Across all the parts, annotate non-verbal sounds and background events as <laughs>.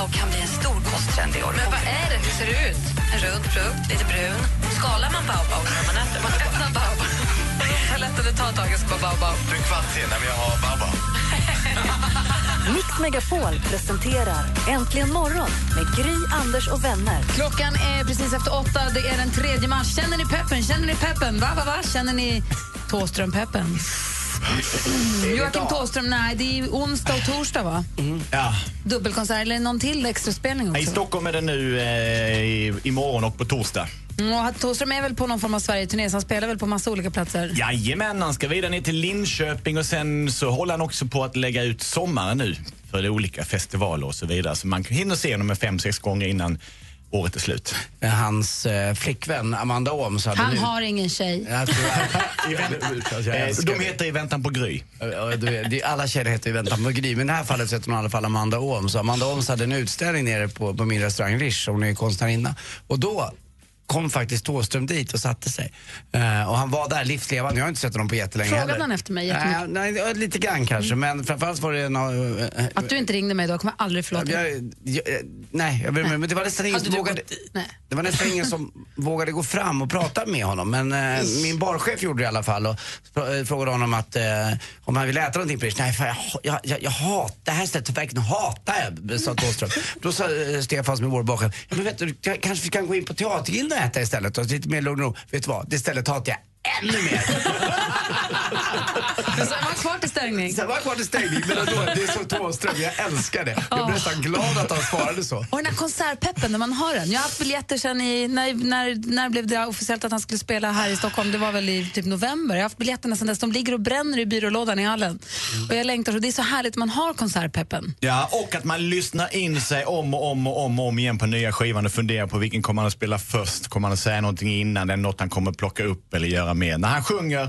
Baobab kan bli en stor kosttrend i år. Men vad är det? Hur ser det ut? En rund frukt, lite brun. Skalar man baobab när man äter? Man öppnar baobab. Hur lätt är det att ta tag i en skål baobab? Du är kvart sen när vi har Baobab. <laughs> Mix Megapol presenterar Äntligen morgon med Gry, Anders och vänner. Klockan är precis efter åtta. Det är den 3 mars. Känner ni peppen? Känner ni peppen? Va, va, va? Känner ni Tåström-peppen? Joakim Tåström, nej, det är onsdag och torsdag, va? Ja. Dubbelkonsert eller någon till extraspelning I också? Stockholm är det nu eh, i, imorgon och på torsdag. Mm, och Tåström är väl på någon form av Sverige-turné, så han spelar väl på massa olika platser? Jajamän, han ska vidare ner till Linköping och sen så håller han också på att lägga ut sommaren nu för olika festivaler och så vidare. Så man hinner se honom en fem, sex gånger innan året är slut. Hans eh, flickvän Amanda Ooms hade Han nu... har ingen tjej. <laughs> Jag Eh, De heter I väntan på Gry. Alla tjejer heter ju Väntan på Gry, men i det här fallet så heter hon i alla fall Amanda Ooms. Amanda Ooms hade en utställning nere på, på min restaurang Rish, hon är konstnärinna. Och då kom faktiskt Thåström dit och satte sig. Eh, och han var där livslevande, jag har inte sett honom på jättelänge Frågade heller. han efter mig Nej, jättemycket? nej, det var lite grann kanske, men framförallt var det en... eh, Att du inte ringde mig då kommer jag aldrig förlåta. jag, jag, jag, nej, jag ber ursäkt, men det var nästan ingen som vågade... gått Nej. Det var nästan ingen som <laughs> vågade gå fram och prata med honom. Men min barchef gjorde det i alla fall och frågade honom att, om han ville äta någonting på. Nej, för jag, jag, jag, hatar det här stället. Verkligen hatar jag, sa Thåström. Då sa Stefan som är vår barchef, ja, men vet du, kanske vi kan gå in på Teatergilden och äta istället. Och lite mer lugn och ro. Vet du vad, det stället hatar jag ännu mer. Men <laughs> så är man kvar till stängning. Sen var kvar till stängning, men ändå, det är så Thåström, jag älskar det. Jag blev nästan glad att han svarade så. Och den här konsertpeppen när man har den. Jag har haft biljetter sen i, när, när, när blev det officiellt att han skulle spela här i Stockholm? Det var väl i typ november. Jag har haft biljetterna sen dess. De ligger och bränner i byrålådan i hallen. Och jag längtar så. Det är så härligt att man har konsertpeppen. Ja, och att man lyssnar in sig om och om och om, och om igen på nya skivan och funderar på vilken kommer han att spela först. Kommer han att säga någonting innan? Är det något han kommer plocka upp eller göra mer? När han sjunger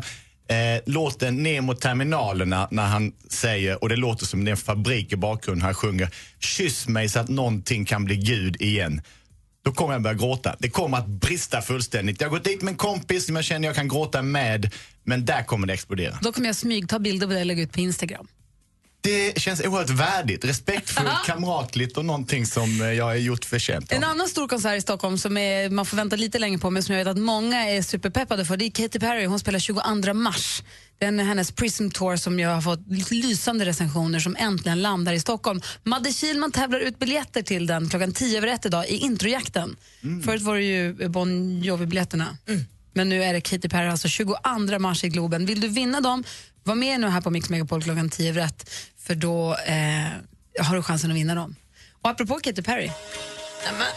eh, låten ner mot terminalerna när han säger, och det låter som det är en fabrik i bakgrunden, han sjunger Kyss mig så att någonting kan bli Gud igen. Då kommer jag börja gråta. Det kommer att brista fullständigt. Jag har gått dit med en kompis som jag känner jag kan gråta med, men där kommer det explodera. Då kommer jag smyg ta bilder på det och lägga ut på Instagram. Det känns oerhört värdigt, respektfullt, <laughs> kamratligt och någonting som eh, jag har gjort förtjänt av. En annan stor konsert i Stockholm som är, man får vänta lite länge på men som jag vet att många är superpeppade för det är Katy Perry. Hon spelar 22 mars. Det är hennes Prism Tour som jag har fått lysande recensioner som äntligen landar i Stockholm. Madde Kihlman tävlar ut biljetter till den klockan 10 över ett idag i introjakten. Förut var det ju Bon Jovi-biljetterna. Men nu är det Katy Perry, alltså 22 mars i Globen. Vill du vinna dem, var med nu här på Mix Megapol klockan 10 över ett, för då eh, har du chansen att vinna dem. Och apropå Katy Perry.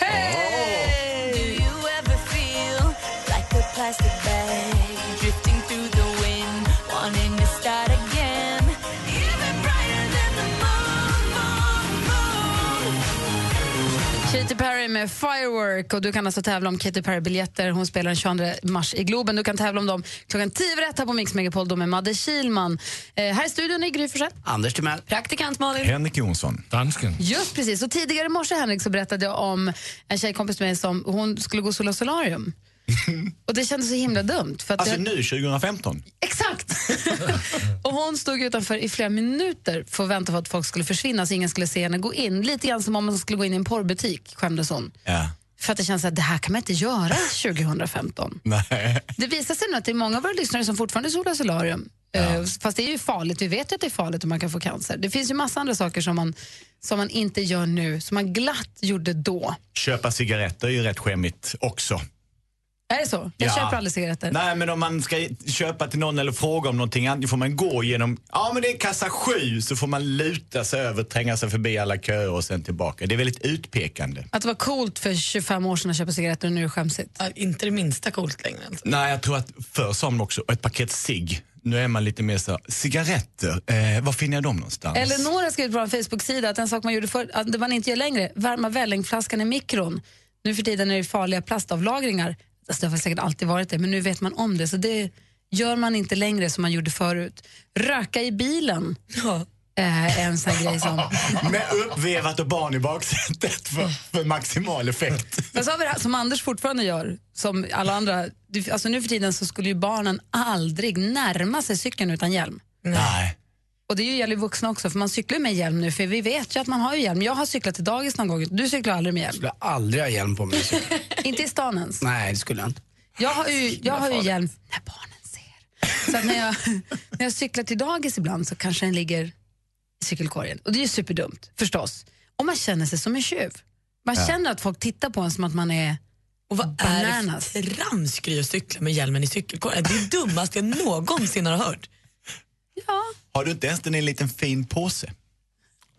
Katy med Firework och du kan alltså tävla om Katy Perry-biljetter. Hon spelar den 22 mars i Globen. Du kan tävla om dem klockan 10 över ett här på Mix Megapol då med Madde Kilman. Eh, här i studion är Gry Forssell. Anders Timell. Praktikant Malin. Henrik Jonsson. Dansken. Just precis. Och tidigare i morse Henrik, så berättade jag om en tjejkompis med mig som hon skulle gå Sola Solarium. Och det kändes så himla dumt. För att Alltså jag, nu, 2015? Exakt! <laughs> och hon stod utanför i flera minuter för att vänta på att folk skulle försvinna så ingen skulle se henne gå in. Lite grann som om man skulle gå in i en porrbutik, skämdes hon. Ja. För att det känns att det här kan man inte göra <laughs> 2015. Nej. Det visar sig nu att det är många av våra lyssnare som fortfarande solar solarium. Eh, Fast det är ju farligt, vi vet ju att det är farligt och man kan få cancer. Det finns ju massa andra saker som man, som man inte gör nu, som man glatt gjorde då. Köpa cigaretter är ju rätt skämmigt också. Är det så? Jag Ja. köper aldrig cigaretter. Nej, men om man ska köpa till någon eller fråga om någonting, antingen får man gå genom, ja men det är kassa sju, så får man luta sig över, tränga sig förbi alla köer och sen tillbaka. Det är väldigt utpekande. Att det var coolt för 25 år sedan att köpa cigaretter och nu är det skämsigt. Ja, inte det minsta coolt längre. Alltså. Nej, jag tror att förr sa de också, ett paket cigg, Nu är man lite mer så, cigaretter, eh, var finner jag dem någonstans? Eleonora skrev på vår Facebook-sida att en sak man gjorde förr, att det man inte gör längre, värma vällingflaskan i mikron. Nu för tiden är det farliga plastavlagringar. Alltså det har säkert alltid varit det, men nu vet man om det. Så det gör man inte längre som man gjorde förut. Röka i bilen eh, är en sån grej som... <laughs> Med uppvevat och barn i baksätet för, för maximal effekt. Men så har vi det här som Anders fortfarande gör, som alla andra. Du- Alltså nu för tiden så skulle ju barnen aldrig närma sig cykeln utan hjälm. Nej. Och det gäller ju vuxna också, för man cyklar med hjälm nu, för vi vet ju att man har ju hjälm. Jag har cyklat till dagis någon gång, du cyklar aldrig med hjälm. skulle aldrig ha hjälm på mig. <laughs> inte i stan ens. Nej, det skulle jag inte. Jag har ju, jag har ju hjälm när barnen ser. Så att när, jag, när jag cyklar till dagis ibland så kanske den ligger i cykelkorgen. Och det är ju superdumt, förstås. Och man känner sig som en tjuv. Man Ja. känner att folk tittar på en som att man är Och vad bananas. är det för cykla med hjälmen i cykelkorgen? Det är det dummaste jag någonsin har hört. Har du inte ens den i en liten fin påse?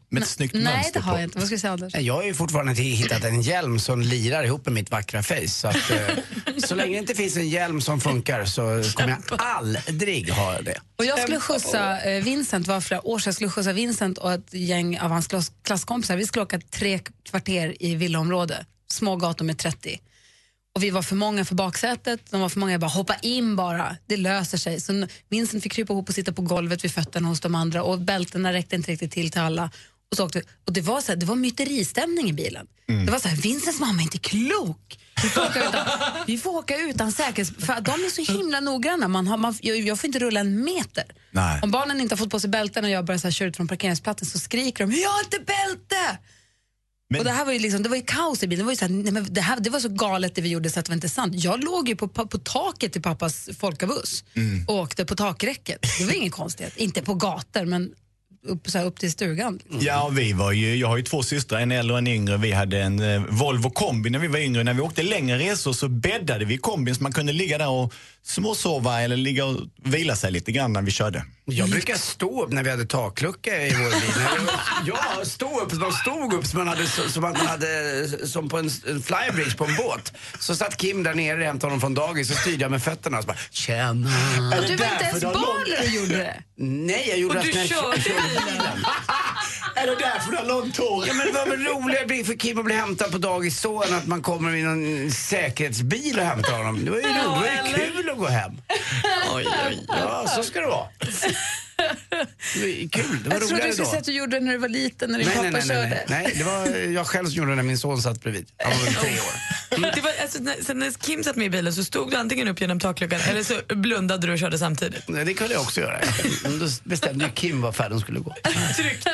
Med ett snyggt Nej, mönster det har på? jag inte. Vad ska jag säga Anders? Nej, Jag har ju fortfarande inte hittat en hjälm som lirar ihop med mitt vackra face. Så, att, eh, så länge det inte finns en hjälm som funkar så kommer jag aldrig ha det. Och jag skulle skjutsa eh, Vincent, var flera år sedan, jag skulle skjutsa Vincent och ett gäng av hans klass- klasskompisar. Vi skulle åka tre kvarter i villaområde, små gator med 30. Och vi var för många för baksätet, de var för många, jag bara hoppa in bara, det löser sig. Så Vincent fick krypa ihop och sitta på golvet vid fötterna hos de andra och bältena räckte inte riktigt till till alla. Och, så åkte, vi. och det var, så här, det var myteristämning i bilen. Det var så här, Vincents mamma är inte klok. Vi får åka utan, <laughs> vi får åka utan säkerhets... För de är så himla noggranna. Man har, man, jag, jag får inte rulla en meter. Nej. Om barnen inte har fått på sig bälten och jag börjar så här, köra ut från parkeringsplatsen så skriker de “Jag har inte bälte!” Men- och det här var ju liksom, det var ju kaos i bilen. Det var, ju så här, nej, men det, här, det var så galet det vi gjorde så att det var inte sant. Jag låg ju på, på, på taket i pappas folkabuss och åkte på takräcket. Det var ingen <laughs> konstighet. Inte på gator, men upp, så här, upp till stugan. Ja, vi var ju, jag har ju två systrar, en äldre och en yngre. Vi hade en eh, Volvo kombi när vi var yngre. När vi åkte längre resor så bäddade vi kombin så man kunde ligga där och småsova eller ligga och vila sig lite grann när vi körde. Jag brukar stå upp när vi hade taklucka i vår bil. Ja, stå upp. Man stod upp som man hade, som att man hade som på en, en flybridge på en båt. Så satt Kim där nere och hämtade honom från dagis och styrde jag med fötterna och så bara tjena. Är det Du var inte därför ens barn när du gjorde det. Nej, jag gjorde det när jag körde bilen. <laughs> Är det därför du har långt hår? Ja, men det var väl roligare för Kim att bli hämtad på dagis så än att man kommer i någon säkerhetsbil och hämtar honom. Det var ju roligt. Det var ju kul att gå hem. Oj, oj. Ja, så ska det vara. Det kul. Det var Jag trodde du skulle säga att du gjorde det när du var liten, när din Nej, pappa nej, nej, körde. nej. nej, det var jag själv som gjorde det när min son satt bredvid. Han var väl tre år. <laughs> Det var, alltså, när, sen när Kim satt med i bilen så stod du antingen upp genom takluckan eller så blundade du och körde samtidigt. Nej, det kunde jag också göra. <laughs> Men Då bestämde ju Kim var färden skulle gå. Tryggt.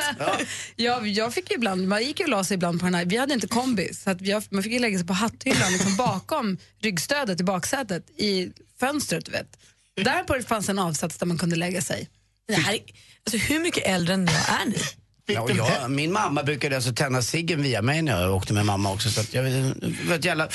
Ja, jag fick ju ibland, man gick ju och la sig ibland på den här, vi hade inte kombi så att jag, man fick ju lägga sig på hatthyllan liksom bakom ryggstödet i baksätet i fönstret du vet. Där på det fanns en avsats där man kunde lägga sig. Det här, är- alltså, hur mycket äldre än jag är ni? Ja, och jag, min mamma brukade alltså tända ciggen via mig när jag åkte med mamma också. Så att jag vet, jävla...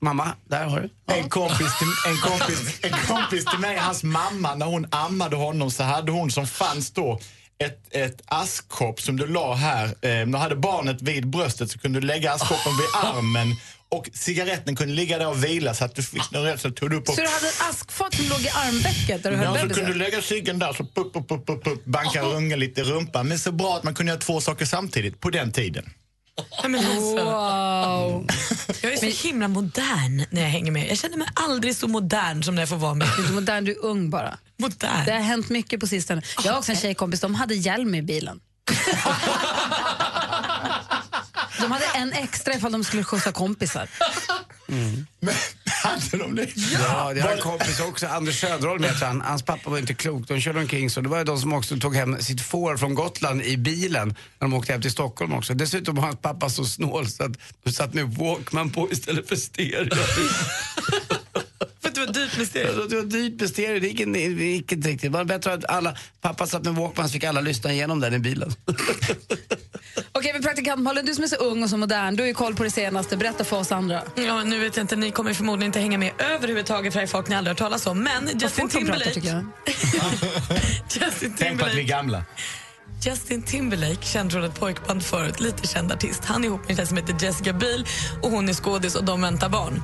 Mamma, där har du. En kompis, till, en, kompis, en kompis till mig, hans mamma, när hon ammade honom så hade hon som fanns då ett, ett askkopp som du la här. Eh, då hade barnet vid bröstet så kunde du lägga askkoppen vid armen och cigaretten kunde ligga där och vila så att du fick någon rätt så tog du upp och Så du hade ett askfat som låg i armvecket där du höll Ja, så kunde du lägga ciggen där så pupp, pupp, pupp, pupp, pupp, banka och runga lite i rumpan. Men så bra att man kunde göra två saker samtidigt på den tiden. Men alltså, Wow. jag är så himla modern när jag hänger med. Jag känner mig aldrig så modern som när jag får vara med. Du är modern, du är ung bara. Modern. Det har hänt mycket på sistone. Jag har också en tjejkompis, de hade hjälm i bilen. <laughs> De hade en extra ifall de skulle skjutsa kompisar. Men <laughs> hade de det? Ja, jag har en kompis också, Anders Söderholm heter han. Hans pappa var inte klok. De körde omkring så. Det var ju de som också tog hem sitt får från Gotland i bilen när de åkte hem till Stockholm också. Dessutom var hans pappa så snål så att de satt med Walkman på istället för stereo. <laughs> Det var dyrt med stereo. Det var dyrt med stereo, det gick, inte- det gick inte riktigt. Det var bättre att alla, pappa satt med Walkman så fick alla lyssna igenom den i bilen. <laughs> Okej, men praktikant Malin, du som är så ung och så modern, du har ju koll på det senaste. Berätta för oss andra. Ja, nu vet jag inte, ni kommer förmodligen inte hänga med överhuvudtaget för det är folk ni aldrig har hört talas om. Men Justin pratar, Timberlake, tycker jag. <laughs> Justin Tänk på att vi är Timberlake, gamla. Justin Timberlake, känd från ett pojkband förut, lite känd artist. Han är ihop med en tjej som heter Jessica Biel och hon är skådis och de väntar barn.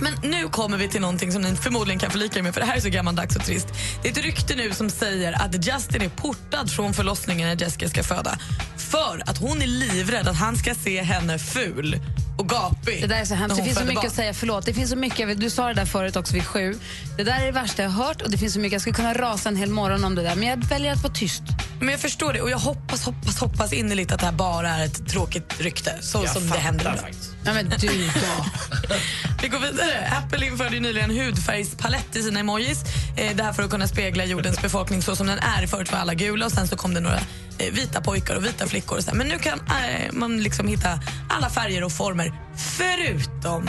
Men nu kommer vi till någonting som ni förmodligen kan förlika er med, för det här är så gammaldags och trist. Det är ett rykte nu som säger att Justin är portad från förlossningen när Jessica ska föda. För att hon är livrädd att han ska se henne ful och gapig. Det där är så hemskt. Det finns så mycket barn. att säga. Förlåt. Det finns så mycket. Du sa det där förut också vid sju. Det där är det värsta jag har hört och det finns så mycket. Jag skulle kunna rasa en hel morgon om det där. Men jag väljer att vara tyst. Men jag förstår det och jag hoppas, hoppas, hoppas innerligt att det här bara är ett tråkigt rykte. Så Jag som det händer faktiskt. Nej, men du då. <laughs> Vi går vidare. Apple införde nyligen hudfärgspalett i sina emojis. Eh, det här för att kunna spegla jordens befolkning så som den är. Förut var alla gula och sen så kom det några eh, vita pojkar och vita flickor. Och så. Men nu kan eh, man liksom hitta alla färger och former förutom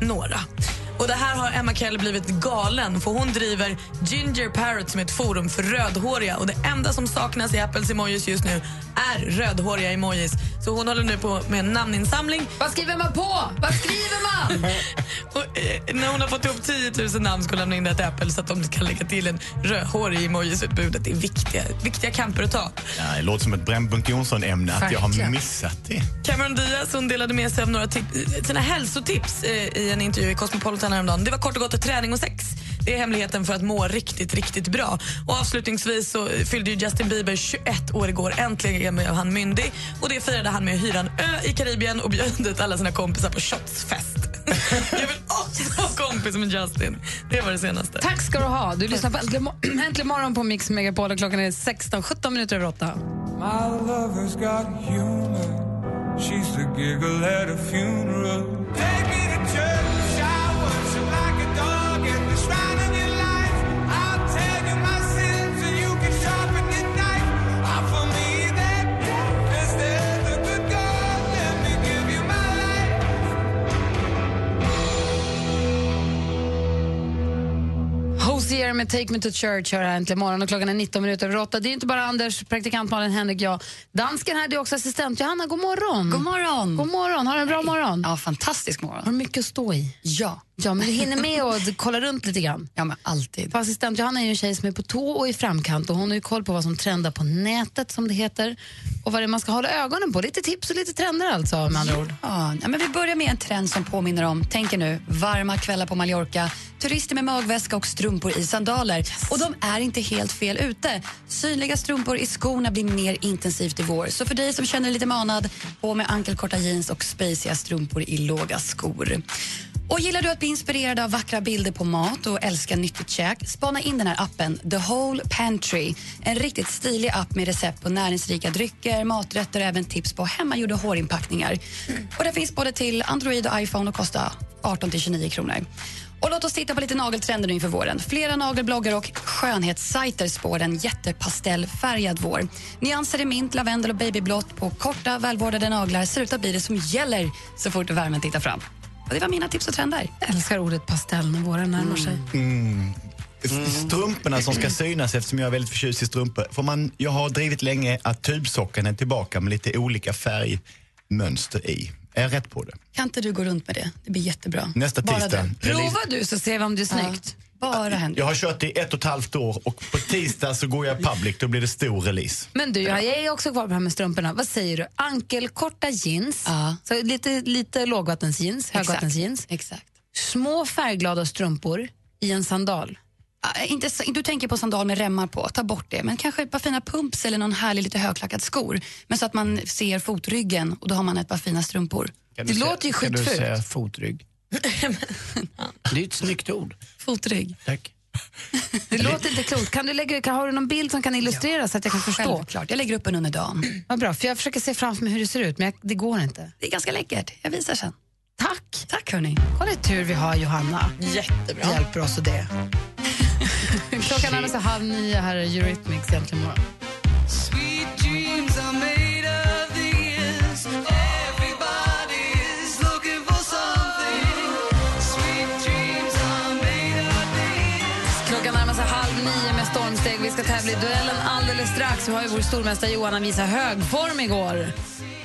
några. Och det här har Emma Kell blivit galen för hon driver Ginger Parrot som är ett forum för rödhåriga och det enda som saknas i Apples emojis just nu är rödhåriga emojis. Så hon håller nu på med en namninsamling Vad skriver man på? Vad skriver man? <laughs> och, eh, när hon har fått ihop 10 000 namn ska hon lämna in det till Apple så att de kan lägga till en rödhårig i emojisutbudet. Det är viktiga, viktiga kamper att ta. Ja, det låter som ett Brännpunkt Jonsson-ämne att jag har missat det. Cameron Diaz hon delade med sig av några tip- sina hälsotips eh, i en intervju i Cosmopolitan häromdagen. Det var kort och gott träning och sex. Det är hemligheten för att må riktigt, riktigt bra. Och avslutningsvis så fyllde ju Justin Bieber 21 år igår. Äntligen blev han myndig. Och det firade han med att hyra en ö i Karibien och bjöd dit alla sina kompisar på shotsfest. <laughs> Jag vill också vara kompis med Justin. Det var det senaste. Tack ska du ha. Du lyssnar på Äntligen, mo- <clears throat> Äntligen morgon på Mix Megapol och klockan är 16-17 minuter över 8. My lover's got humor. She's the giggle at a funeral. Take me to church. Hosier med Take Me To Church hör här äntligen morgon och klockan är 19 minuter över 8. Det är inte bara Anders, praktikant Malin, Henrik, jag. Dansken här, det är också assistent Johanna. God morgon. God morgon. God morgon. Har du en bra morgon? Ja, fantastisk morgon. Har du mycket att stå i? Ja. Ja, men du hinner med och kolla runt lite grann. Ja, men alltid. För assistent Johanna är ju en tjej som är på tå och i framkant och hon har ju koll på vad som trendar på nätet som det heter och vad det är man ska hålla ögonen på. Lite tips och lite trender alltså med andra ord. Ja, ja, men vi börjar med en trend som påminner om, tänk er nu, varma kvällar på Mallorca, turister med magväska och strumpor i sandaler. Och de är inte helt fel ute. Synliga strumpor i skorna blir mer intensivt i vår. Så för dig som känner dig lite manad, på med ankelkorta jeans och spaciga strumpor i låga skor. Och gillar du att bli inspirerad av vackra bilder på mat och älskar nyttigt käk? Spana in den här appen The Whole Pantry. En riktigt stilig app med recept på näringsrika drycker, maträtter och även tips på hemmagjorda hårinpackningar. Och det finns både till Android och iPhone och kostar 18 till 29 kronor. Och låt oss titta på lite nageltrender nu inför våren. Flera nagelbloggar och skönhetssajter spår en jättepastellfärgad vår. Nyanser i mint, lavendel och babyblått på korta, välvårdade naglar ser ut att bli det som gäller så fort värmen tittar fram. Och det var mina tips och trender. Jag älskar ordet pastell när våren närmar sig. Strumporna som ska synas eftersom jag är väldigt förtjust i strumpor. Får man, jag har drivit länge att tubsockan är tillbaka med lite olika färgmönster i. Är jag rätt på det? Kan inte du gå runt med det? Det blir jättebra. Nästa Bara tisdag. det. Prova du så ser vi om det är snyggt. Bara Henrik. Jag har kört i ett och ett halvt år och på tisdag så går jag public, då blir det stor release. Men du, jag är också kvar på det här med strumporna. Vad säger du? Ankelkorta jeans, Ja. så lite, lite lågvattensjeans, högvattensjeans. Exakt. Små färgglada strumpor i en sandal. Ah, inte, du tänker på sandal med remmar på, ta bort det. Men kanske ett par fina pumps eller någon härlig lite högklackad skor. Men så att man ser fotryggen och då har man ett par fina strumpor. Kan Det låter ju Kan du skitfult. säga fotrygg? <laughs> Det är ett snyggt ord. Fotrygg. Tack. <laughs> Det låter inte klokt. Kan du lägga, kan, har du någon bild som kan illustrera så att jag kan förstå? Självklart. Jag lägger upp en under dagen. Vad bra, för jag försöker se framför mig hur det ser ut, men jag, det går inte. Det är ganska läckert. Jag visar sen. Tack! Tack hörni. Kolla tur vi har, Johanna. Jättebra. Hjälper oss och det. <laughs> Klockan närmar sig halv nio. Här är Eurythmics egentligen morgon. Klockan närmar sig halv nio med stormsteg. Vi ska tävla i duellen alldeles strax. Vi har ju vår stormästare Johan visa högform igår.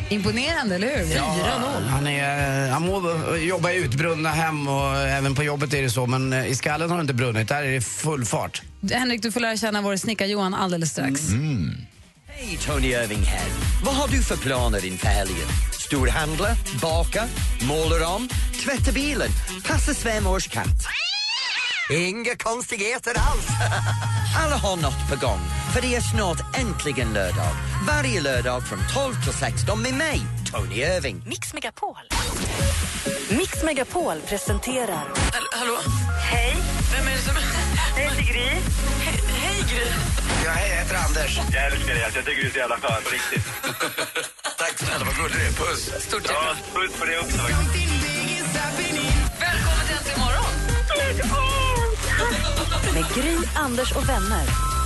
Imponerande, eller hur? 4-0. Han, är, han må jobba i utbrunna hem och även på jobbet är det så, men i skallen har det inte brunnit. Där är det full fart. Henrik, du får lära känna vår snickare Johan alldeles strax. Hej, Tony Irving här. Vad har du för planer inför helgen? storhandla, baka, måla om, tvätta bilen, passa katt. Inga konstigheter alls! <laughs> Alla har något på gång, för det är snart äntligen lördag. Varje lördag från 12 till 16 med mig, Tony Irving. Mix Megapol. Mix Megapol presenterar... hallå? Hej. Vem är det som... Jag heter Gry. Hej, hej Gry. Ja, hej, jag heter Anders. Jag älskar dig. Jag tycker du är så jävla skön, på riktigt. <laughs> Tack snälla, vad gullig du är. Puss. Stort tack. Ja, puss på dig också. Välkommen till Äntligen morgon. Med Gry, Anders och vänner.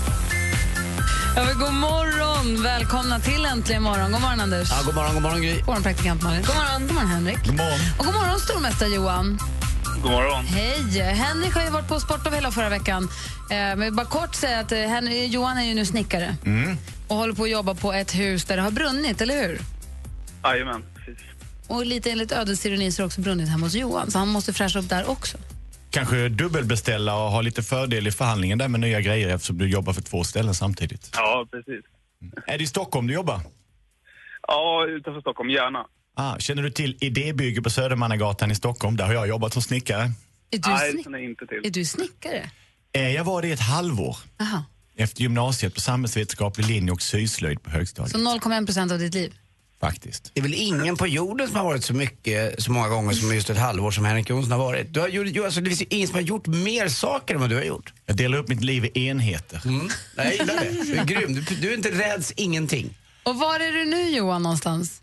Ja, men god morgon! Välkomna till Äntligen morgon. God morgon, Anders. Ja, god morgon, god morgon Gry. God morgon, praktikant Malin. God morgon, god morgon Henrik. God morgon. Och god morgon, stormästare Johan. God morgon. Hej! Henrik har ju varit på Sportov hela förra veckan. Eh, men bara kort säga att eh, Hen- Johan är ju nu snickare Mm. och håller på att jobba på ett hus där det har brunnit, eller hur? Jajamän, precis. Och lite enligt ödets ironi så har det också brunnit hemma hos Johan, så han måste fräscha upp där också. Kanske dubbelbeställa och ha lite fördel i förhandlingen där med nya grejer eftersom du jobbar för två ställen samtidigt. Ja, precis. Är det i Stockholm du jobbar? Ja, utanför Stockholm, gärna. Ah, känner du till Idébygge på Södermannagatan i Stockholm? Där har jag jobbat som snickare. Är du, Nej, snick- känner jag inte till. är du snickare? Eh, Jag var det i ett halvår Aha. efter gymnasiet på samhällsvetenskaplig linje och syslöjd på högstadiet. Så 0,1 procent av ditt liv? Faktiskt. Det är väl ingen på jorden som har varit så mycket, så många gånger som just ett halvår som Henrik Jonsson har varit. Du har, gjort- alltså, det finns ju ingen som har gjort mer saker än vad du har gjort. Jag delar upp mitt liv i enheter. Nej, jag gillar det. Du är grym. Du, du är inte rädd ingenting. Och var är du nu Johan någonstans?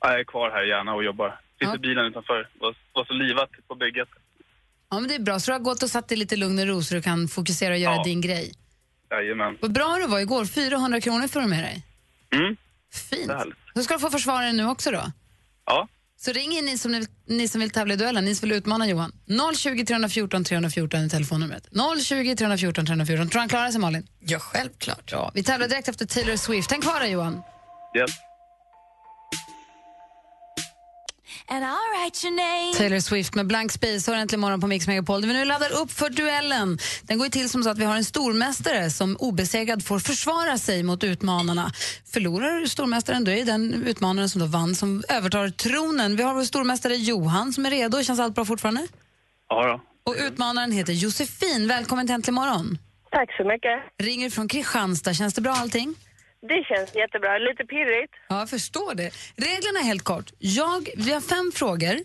Ja, Jag är kvar här gärna och jobbar. Sitter Ja. bilen utanför. Var, var så livat på bygget. Ja, men det är bra. Så du har gått och satt dig lite lugn och ro så du kan fokusera och göra Ja. din grej. Jajamän. Vad bra du var igår. 400 kronor får du med dig. Mm. Fint. Då ska du få försvara dig nu också då. Ja. Så ring in ni som, ni, ni som vill tävla i duellen, ni som vill utmana Johan. 020 314 314 är telefonnumret. 020 314 314. Tror han klarar sig Malin? Ja, självklart. Ja, vi tävlar direkt efter Taylor Swift. Tänk kvar där Johan. Yes. Taylor Swift med Blank Space har äntligen morgon på Mix Megapol. Vi nu laddar upp för duellen. Den går ju till som så att vi har en stormästare som obesegrad får försvara sig mot utmanarna. Förlorar stormästaren, då är den utmanaren som då vann som övertar tronen. Vi har vår stormästare Johan som är redo. Känns allt bra fortfarande? Ja då. Och utmanaren heter Josefin. Välkommen till Äntligen morgon. Tack så mycket. Ringer från Kristianstad. Känns det bra allting? Det känns jättebra. Lite pirrigt. Ja, jag förstår det. Reglerna är helt kort. Jag, vi har fem frågor.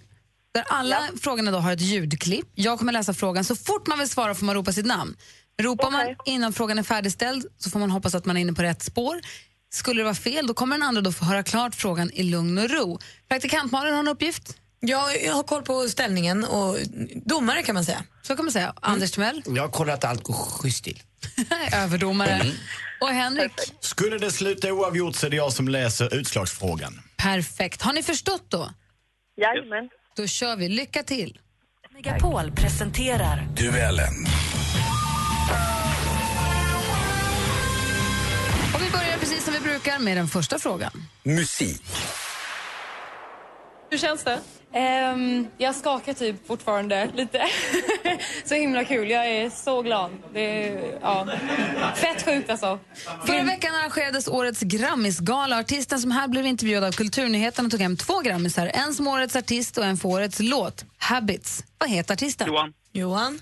Där alla frågorna då har ett ljudklipp. Jag kommer läsa frågan. Så fort man vill svara får man ropa sitt namn. Ropar man innan frågan är färdigställd så får man hoppas att man är inne på rätt spår. Skulle det vara fel då kommer den andra då få höra klart frågan i lugn och ro. Praktikant Malin har en uppgift. Ja, jag har koll på ställningen och domare kan man säga. Så kan man säga. Anders Timell, Jag har kollat att allt går schysst till. <laughs> överdomare. Och Henrik, Skulle det sluta oavgjort så är det jag som läser utslagsfrågan. perfekt. Har ni förstått då? Jajamän. Då kör vi. Lycka till. Megapol presenterar Duellen. Och vi börjar precis som vi brukar med den första frågan. Musik. Hur känns det? Ehm, jag skakar typ fortfarande lite. <laughs> så himla kul. Jag är så glad. Det är, ja, fett sjukt alltså. Förra veckan arrangerades årets Grammisgala. Artisten som här blev intervjuad av Kulturnyheterna tog hem två Grammisar. En som årets artist och en för årets låt. Habits. Vad heter artisten? Johan. Johan?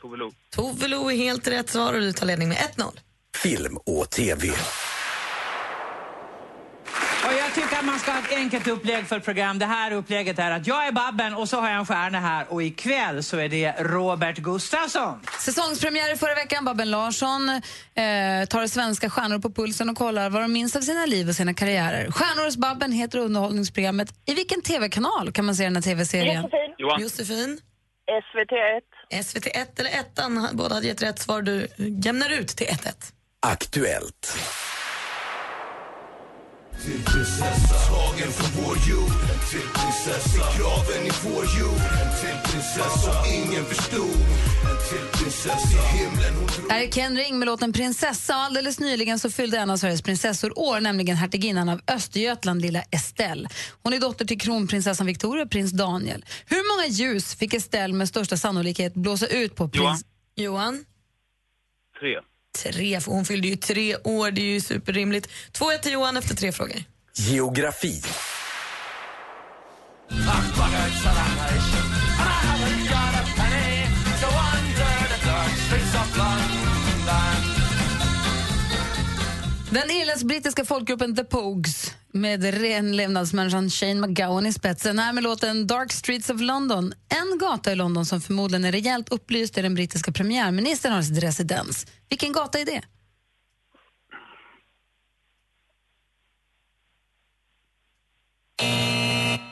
Tove Lo. Tove Lo är helt rätt svar och du tar ledning med 1-0. Film och TV. Jag tycker att man ska ha ett enkelt upplägg för ett program. Det här upplägget är att jag är Babben och så har jag en stjärna här och ikväll så är det Robert Gustafsson. Säsongspremiär i förra veckan. Babben Larsson eh, tar svenska stjärnor på pulsen och kollar vad de minns av sina liv och sina karriärer. Stjärnor hos Babben heter underhållningsprogrammet. I vilken tv-kanal kan man se den här tv-serien? Josefin. Johan. Josefin? SVT1. SVT1 eller 1 Båda hade gett rätt svar. Du jämnar ut till 1-1. Aktuellt. Till prinsessa, tagen från vår jord Till prinsessa, kraven i vår jord En till prinsessa, ingen förstod En till prinsessa, i himlen hon Det här är Ken Ring med låten Prinsessa. Alldeles nyligen så fyllde en av Sveriges prinsessor år, nämligen hertiginnan av Östergötland, lilla Estelle. Hon är dotter till kronprinsessan Victoria och prins Daniel. Hur många ljus fick Estelle med största sannolikhet blåsa ut på Johan. prins... Johan? Tre. Tre, för hon fyllde ju tre år. Det är ju superrimligt. 2-1 till Johan efter tre frågor. Geografi. Den irländsk-brittiska folkgruppen The Pogues med renlevnadsmänniskan Shane McGowan i spetsen är med låten Dark Streets of London. En gata i London som förmodligen är rejält upplyst där den brittiska premiärministern har sitt residens. Vilken gata är det?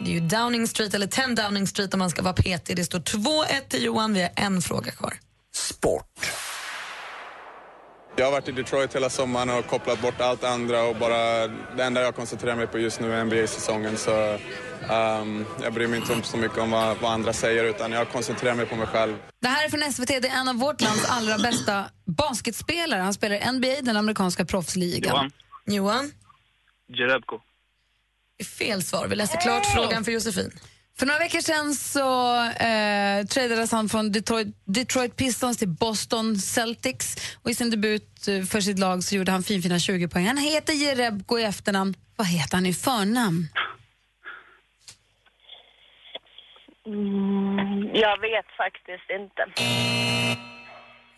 Det är ju Downing Street, eller 10 Downing Street om man ska vara petig. Det står 2-1 till Johan, vi har en fråga kvar. Jag har varit i Detroit hela sommaren och kopplat bort allt andra och bara det enda jag koncentrerar mig på just nu är NBA-säsongen så ehm, jag bryr mig inte om så mycket om vad, vad andra säger utan jag koncentrerar mig på mig själv. Det här är från SVT. Det är en av vårt lands allra bästa basketspelare. Han spelar i NBA, den amerikanska proffsligan. Johan. Johan? Jerebko. Det är fel svar. Vi läser klart frågan för Josefin. För några veckor sedan så eh, tradades han från Detroit, Detroit Pistons till Boston Celtics. Och I sin debut eh, för sitt lag så gjorde han finfina 20 poäng. Han heter Jerebko i efternamn. Vad heter han i förnamn? Mm, jag vet faktiskt inte.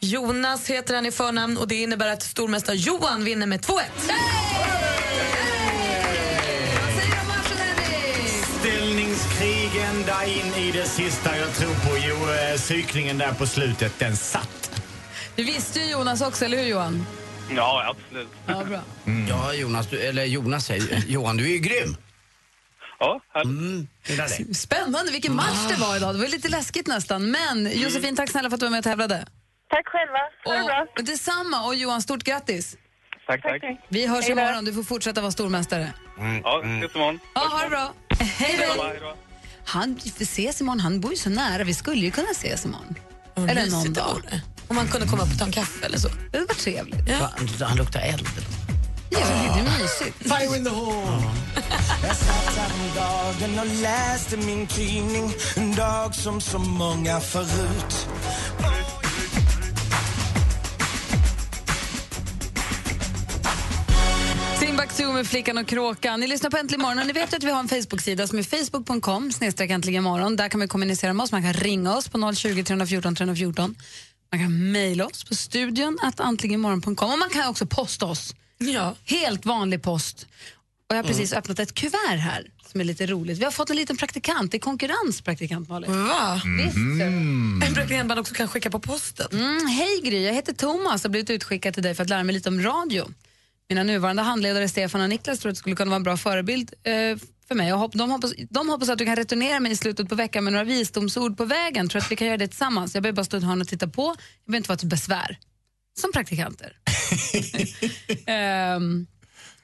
Jonas heter han i förnamn och det innebär att stormästare Johan vinner med 2-1. Ställningskrigen där in i det sista. Jag tror på jo, eh, cyklingen där på slutet, den satt. Det visste ju Jonas också, eller hur Johan? Ja, absolut. Ja, bra. Ja, Jonas, du, eller Jonas säger Johan, du är ju grym. Ja, mm. Spännande, vilken match det var idag. Det var lite läskigt nästan. Men Josefin, tack snälla för att du var med och tävlade. Tack själva. Ha det bra. Och detsamma. Och Johan, stort grattis. Tack, tack. Vi hörs Hej imorgon. Du får fortsätta vara stormästare. Ja, ses imorgon. Ja, ha det bra. Hej då. Han ses imorgon. Han bor ju så nära. Vi skulle ju kunna ses imorgon. Vad eller någon dag. Om man kunde komma upp och ta en kaffe eller så. Det var trevligt. Ja. Han, han luktar eld. Ja, det är mysigt. Fire in the hole. Jag satt häromdagen och läste min tidning En dag som så många förut Timbuktu med Flickan och Kråkan. Ni lyssnar på Äntligen morgon och ni vet att vi har en Facebook-sida som är facebook.com snedstreck. Där kan man kommunicera med oss. Man kan ringa oss på 020 314 314. Man kan mejla oss på studion att antligenmorgon.com och man kan också posta oss. Ja. Helt vanlig post. Och jag har precis öppnat ett kuvert här som är lite roligt. Vi har fått en liten praktikant. Det är konkurrens, praktikant Malin. Va? Visst. En praktikant man också kan skicka på posten. Mm, Hej Gry, jag heter Thomas och har blivit utskickad till dig för att lära mig lite om radio. Mina nuvarande handledare Stefan och Niklas tror att det skulle kunna vara en bra förebild eh, för mig. Och hopp, de, hoppas, de hoppas att du kan returnera mig i slutet på veckan med några visdomsord på vägen. Tror att vi kan göra det tillsammans. Jag behöver bara stå i ett hörn och titta på. Jag behöver inte vara till besvär. Som praktikanter. <laughs> Ehm,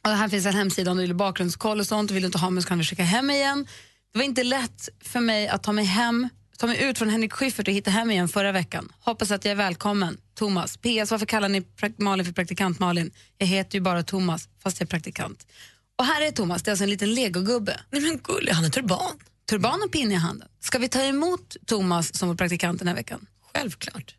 och här finns en hemsida om du vill bakgrundskoll och sånt. Vill du inte ha mig så kan du skicka hem igen. Det var inte lätt för mig att ta mig hem ta mig ut från Henrik Schyffert och hitta hem igen förra veckan. Hoppas att jag är välkommen. Thomas. PS, varför kallar ni Malin för praktikant Malin? Jag heter ju bara Thomas, fast jag är praktikant. Och här är Thomas, det är alltså en liten legogubbe. Nej men gullig, han har turban. Turban och pinne i handen. Ska vi ta emot Thomas som vår praktikant den här veckan? Självklart.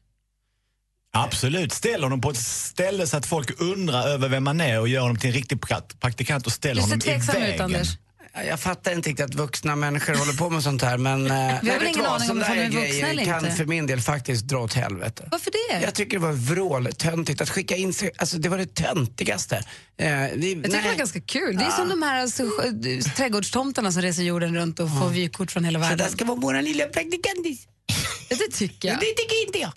Absolut. Ställ honom på ett ställe så att folk undrar över vem man är och gör honom till en riktig prak- praktikant och ställ Du ser honom i tveksam ut, vägen. Anders. Jag fattar inte riktigt att vuxna människor håller på med sånt här men... eh, nej, väl vet ingen aning om ifall de är vuxna eller kan inte. för min del faktiskt dra åt helvete. Varför det? Jag tycker det var vråltöntigt att skicka in sig, alltså det var det töntigaste. Eh, vi, Jag tycker det var ganska kul. Det är som de här alltså, trädgårdstomtarna som reser jorden runt och får vykort från hela Så världen. där ska vara vår lilla praktikantis. Det tycker jag. Det tycker inte jag.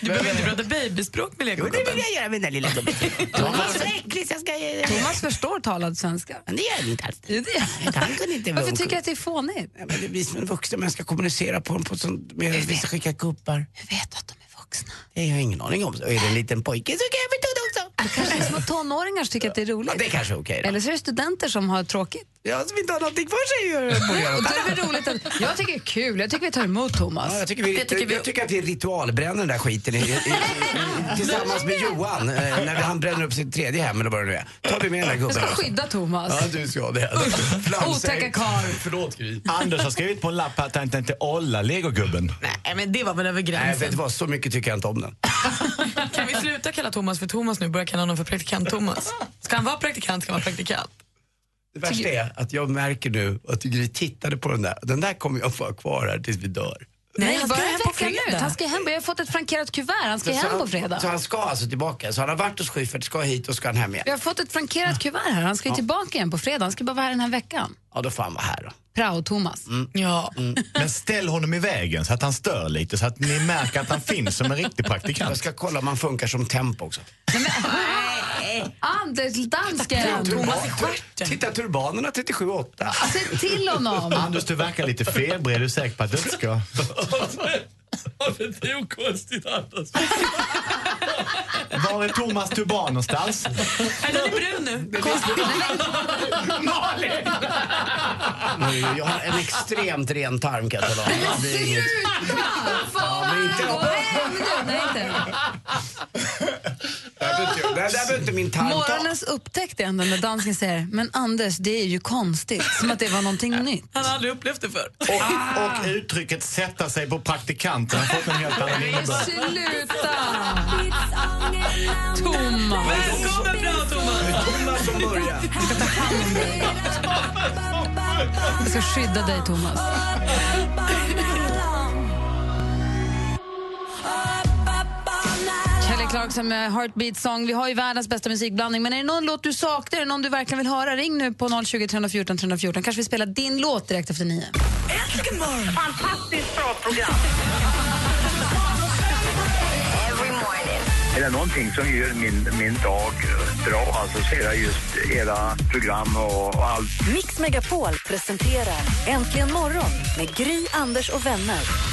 Du behöver inte prata babyspråk med Jo, det vill jag göra med den där lilla gubben. Thomas är äcklig så jag ska... Thomas förstår talad svenska. Men det gör han inte alls. Ja, det- Han kunde inte Varför tycker du att det är fånigt? Ja, men det blir som en vuxen man ska kommunicera på, på sånt, med vi ska skicka gubbar. Hur vet du att de är vuxna? Det har jag ingen aning om. Så är det en liten pojke så kan jag det kanske är små tonåringar som tycker att det är roligt. Ja, det kanske är okej då. Eller så är det studenter som har tråkigt. Ja, som inte har någonting för sig <laughs> Och något då är det roligt att, jag tycker det är kul, jag tycker vi tar emot Thomas. Ja, jag, tycker vi, Det tycker vi- jag tycker att vi ritualbränner den där skiten i, i, i, <laughs> tillsammans med Johan eh, när vi, han bränner upp sitt tredje hem eller vad det nu är. tar vi med den där Jag gubben ska också. skydda Thomas. Ja, du ska det. Otäcka karl. Förlåt Gry. Anders har skrivit på en lapp att han inte olla legogubben. Nej men det var väl över Nej, vet gränsen. du vad? Så mycket tycker jag inte om den. <laughs> Vi sluta kalla Thomas för Thomas nu börja kalla honom för praktikant Thomas? Ska han vara praktikant ska han vara praktikant. Det värsta är att jag märker nu att Gry tittade på den där. Den där kommer jag få ha kvar här tills vi dör. Nej, han bara ska en hem på fredag. Han ska hem. Jag har fått ett frankerat kuvert. Han ska Så hem på fredag. Så han ska alltså tillbaka. Så han har varit hos Schyffert, ska hit och ska han hem igen. Jag har fått ett frankerat kuvert här. Han ska ju tillbaka igen på fredag. Han ska bara vara här den här veckan. Ja, då får han vara här då. Prao-Thomas. Ja. Men ställ honom i vägen så att han stör lite, så att ni märker att han finns som en riktig Jag praktikant. ska kolla om han funkar som tempo också. Anders, dansken. Thomas i stjärten. Titta, turbanerna 37,8. Se till honom. Anders, du verkar lite febrig. Är du säker på att du inte ska... <laughs> Det är okonstigt Anders. Var är Thomas turban någonstans? Är den brun nu? Malin! Jag har en extremt ren tarm kan jag tala om. Ja, men inte- Nej, inte. Behöver inte- min tarm ta. Morgonens upptäckt är ändå när dansken säger men Anders, det är ju konstigt. Som att det var någonting nytt. Han har aldrig upplevt det förr. Och, och uttrycket sätta sig på praktikanten har fått en helt annan innebörd. Sluta! Thomas. Välkommen bra Thomas! Thomas som börjar. Jag ska skydda dig, Thomas. Clarkson med Heartbeat Song. Vi har ju världens bästa musikblandning. Men är det någon låt du saknar, är det någon du verkligen vill höra? Ring nu på 020 314 314. Kanske vi spelar din låt direkt efter nio. Äntligen morgon! Fantastiskt bra program. Är det någonting som gör min, min dag bra alltså, så är det just era program och, och allt. Mix Megapol presenterar Äntligen morgon med Gry, Anders och vänner.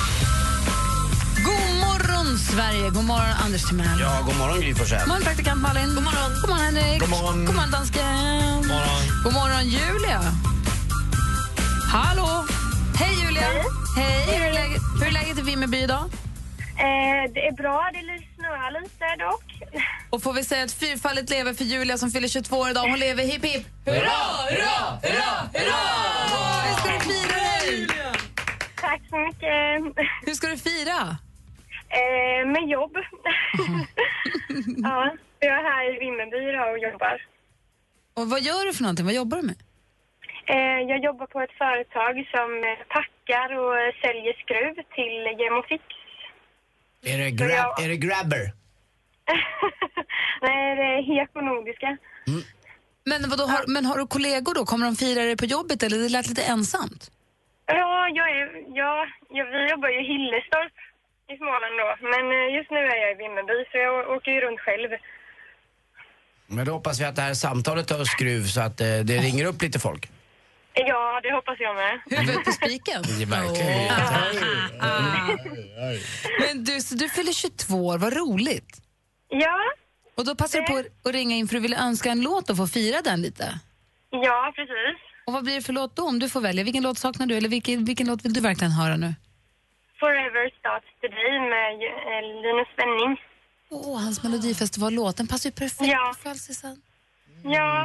Morgon, Sverige! God morgon, Anders Timell. Ja, god morgon Gry Forssell. God morgon, praktikant Malin. God morgon, God morgon Henrik. God morgon. God morgon, dansken. God morgon. God morgon, Julia. Hallå! Hej, Julia. Hej. Hur, är läget, hur är läget i Vimmerby idag? Eh, det är bra, det snöar lite dock. Och får vi säga ett fyrfaldigt lever för Julia som fyller 22 år idag. Hon lever hipp hipp. Hurra, hurra, hurra, hurra! Hur ska du fira dig? Tack så mycket. Hur ska du fira? Eh, med jobb. <laughs> ja, jag är här i Vimmerby och jobbar. Och vad gör du för någonting? Vad jobbar du med? Eh, jag jobbar på ett företag som eh, packar och eh, säljer skruv till Gemofix. Är det, grab, är det grabber? <laughs> Nej, det är Heko Nordiska. Men, vadå, har, men har du kollegor då? Kommer de fira dig på jobbet eller det lät lite ensamt? Ja, jag är, ja, jag, vi jobbar ju i Hillestorp i Småland då. Men eh, just nu är jag i Vimmerby så jag åker ju runt själv. Men då hoppas vi att det här samtalet tar skruv så att eh, det ringer upp lite folk. Ja, det hoppas jag med. Huvudet på spiken? Men du, så du fyller 22 år, vad roligt. Ja. Och då passar du på att ringa in för du vill önska en låt och få fira den lite. Ja, precis. Och vad blir det för låt då om du får välja? Vilken låt saknar du eller vilken, vilken låt vill du verkligen höra nu? Forever starts today med eh, Linus Svenning. Åh, hans melodifestivallåt, den passar ju perfekt Ja. på födelsedagen. Ja,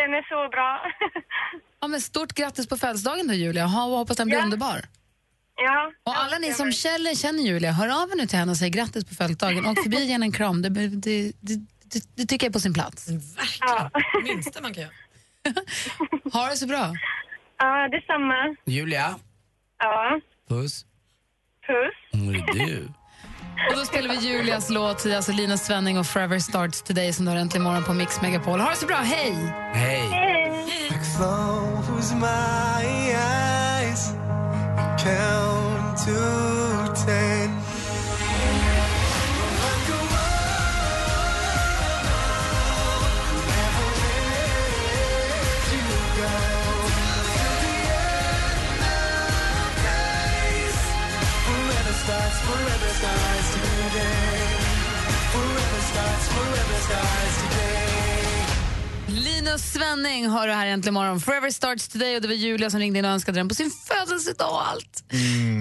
den är så bra. <laughs> Ja, men stort grattis på födelsedagen då Julia Ha- hoppas den blir Ja. underbar. ja. Och alla ni som känner, känner Julia, hör av er nu till henne och säg grattis på födelsedagen. Och förbi ge <laughs> henne en kram, det, det, det, det, det tycker jag är på sin plats. Verkligen. <laughs> minsta man kan göra. Ha det så bra. Ja, detsamma. Julia, Ja, puss. Puss. Är du? <laughs> Och då spelar vi Julias låt, alltså Linus Svenning och Forever Starts Today som du har äntligen morgon på Mix Megapol. Ha det så bra, hej! Hej. My Linus Svenning har du här äntligen morgon. Forever Starts Today och det var Julia som ringde in och önskade den på sin födelsedag och allt.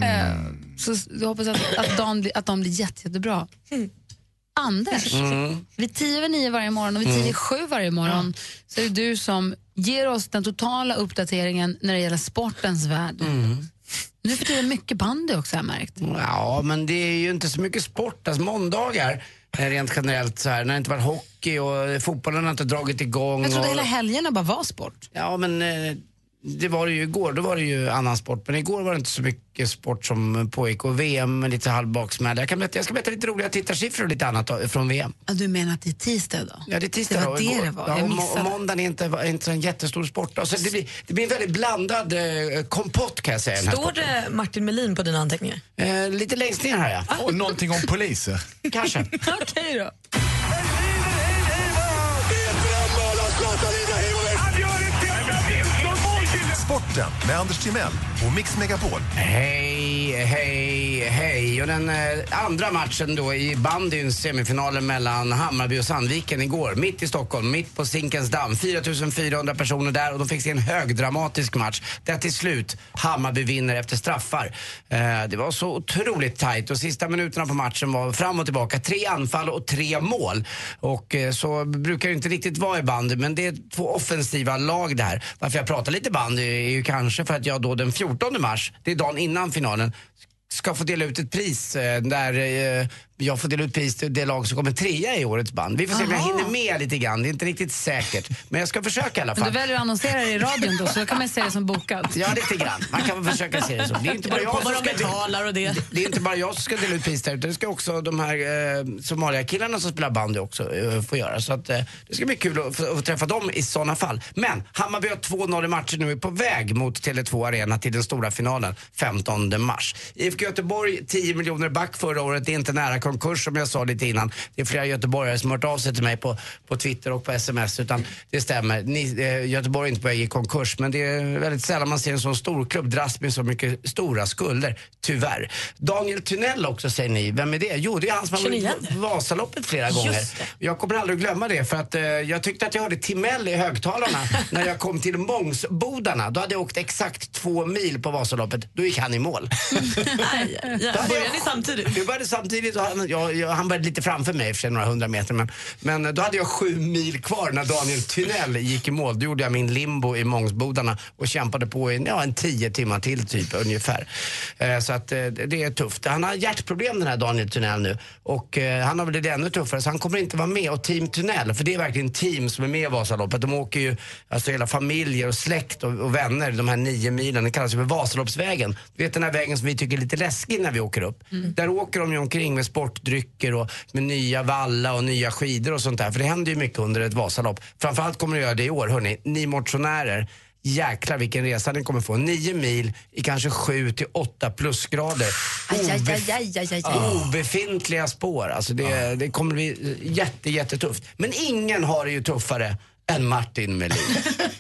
Eh, så jag hoppas att, att, blir, att de blir jätte, jättebra. Anders, Mm. vid tio över nio varje morgon och vid tio i sju varje morgon så är det du som ger oss den totala uppdateringen när det gäller sportens värld. Nu för tiden mycket bandy också har jag märkt. Ja, men det är ju inte så mycket sport. Alltså måndagar, Rent generellt så här, när det inte varit hockey och eh, fotbollen har inte dragit igång. Jag trodde och... hela helgerna bara var sport. Ja, men eh, det var det ju igår. Då var det ju annan sport. Men igår var det inte så mycket sport som pågick. Och VM med lite halvbaksmälla. Jag, kan berätta, jag ska berätta lite roliga tittarsiffror och lite annat då, från VM. Ja, du menar att det är tisdag då? Ja, det är tisdag Det var då, det igår. det var. Ja, och, må- och måndagen är inte, inte en jättestor sport. då. Så det, blir, det blir en väldigt blandad eh, kompott kan jag säga. Står det Martin Melin på dina anteckningar? Eh, lite längst ner här ja. Och någonting om poliser. Kanske. <laughs> Okej då. Sporten med Anders Timell och Mix Megapol. Hej, hej, hej. Och den eh, andra matchen då i bandyns semifinalen mellan Hammarby och Sandviken igår. Mitt i Stockholm, mitt på Zinkensdamm. 4400 personer där och de fick se en högdramatisk match. Där till slut Hammarby vinner efter straffar. Eh, det var så otroligt tajt och sista minuterna på matchen var fram och tillbaka. Tre anfall och tre mål. Och eh, så brukar det inte riktigt vara i bandy men det är två offensiva lag det här. Varför jag pratar lite bandy är ju kanske för att jag då den 14 mars, det är dagen innan finalen, ska få dela ut ett pris eh, där eh, jag får dela ut pris till det lag som kommer trea i årets band. Vi får se om jag Aha. hinner med lite grann, det är inte riktigt säkert. Men jag ska försöka i alla Men fall. du väljer att annonsera i radion då, så då kan man se det som bokat. Ja, lite grann. Man kan väl försöka se det så. Det är inte bara jag som ska, betalar och det. det är inte bara jag som ska dela ut pris där, utan det ska också de här eh, Somalia-killarna som spelar bandy också eh, få göra. Så att, eh, det ska bli kul att, få- att träffa dem i sådana fall. Men Hammarby har 2-0 i matcher nu, är på väg mot Tele2 Arena till den stora finalen 15 mars. IFK Göteborg 10 miljoner back förra året, det är inte nära konkurs som jag sa lite innan. Det är flera göteborgare som har hört av sig till mig på, på Twitter och på sms. Utan det stämmer, Ni, eh, Göteborg är inte på väg i konkurs men det är väldigt sällan man ser en sån stor klubb dras med så mycket stora skulder, tyvärr. Daniel Tunnell också säger ni, vem är det? Jo, det är han som har varit 29. på Vasaloppet flera gånger. Jag kommer aldrig glömma det för att eh, jag tyckte att jag hörde Timell i högtalarna <laughs> när jag kom till Mångsbodarna. Då hade jag åkt exakt två mil på Vasaloppet. Då gick han i mål. <laughs> Nej, ja, började ni samtidigt? Vi började samtidigt och han, jag, jag, han började lite framför mig, för sig några hundra meter. Men, men då hade jag sju mil kvar när Daniel Tynell gick i mål. Då gjorde jag min limbo i Mångsbodarna och kämpade på i ja, en tio timmar till typ ungefär. Eh, så att eh, det är tufft. Han har hjärtproblem den här Daniel Tynell nu. Och eh, han har blivit ännu tuffare så han kommer inte vara med. Och Team Tunnel, för det är verkligen team som är med i Vasaloppet. De åker ju, alltså hela familjer och släkt och, och vänner de här nio milen. Det kallas ju för Vasaloppsvägen. Du vet den här vägen som vi tycker är lite läskig när vi åker upp. Där åker de ju omkring med sportdrycker och med nya valla och nya skidor och sånt där. För det händer ju mycket under ett Vasalopp. Framförallt kommer det göra det i år, hörni. Ni motionärer. Jäklar vilken resa ni kommer få. Nio mil i kanske sju till åtta plusgrader. Obef- aj, aj, aj. Obefintliga spår. Alltså det, det kommer bli jätte, jättetufft. Men ingen har det ju tuffare än Martin Melin. <laughs>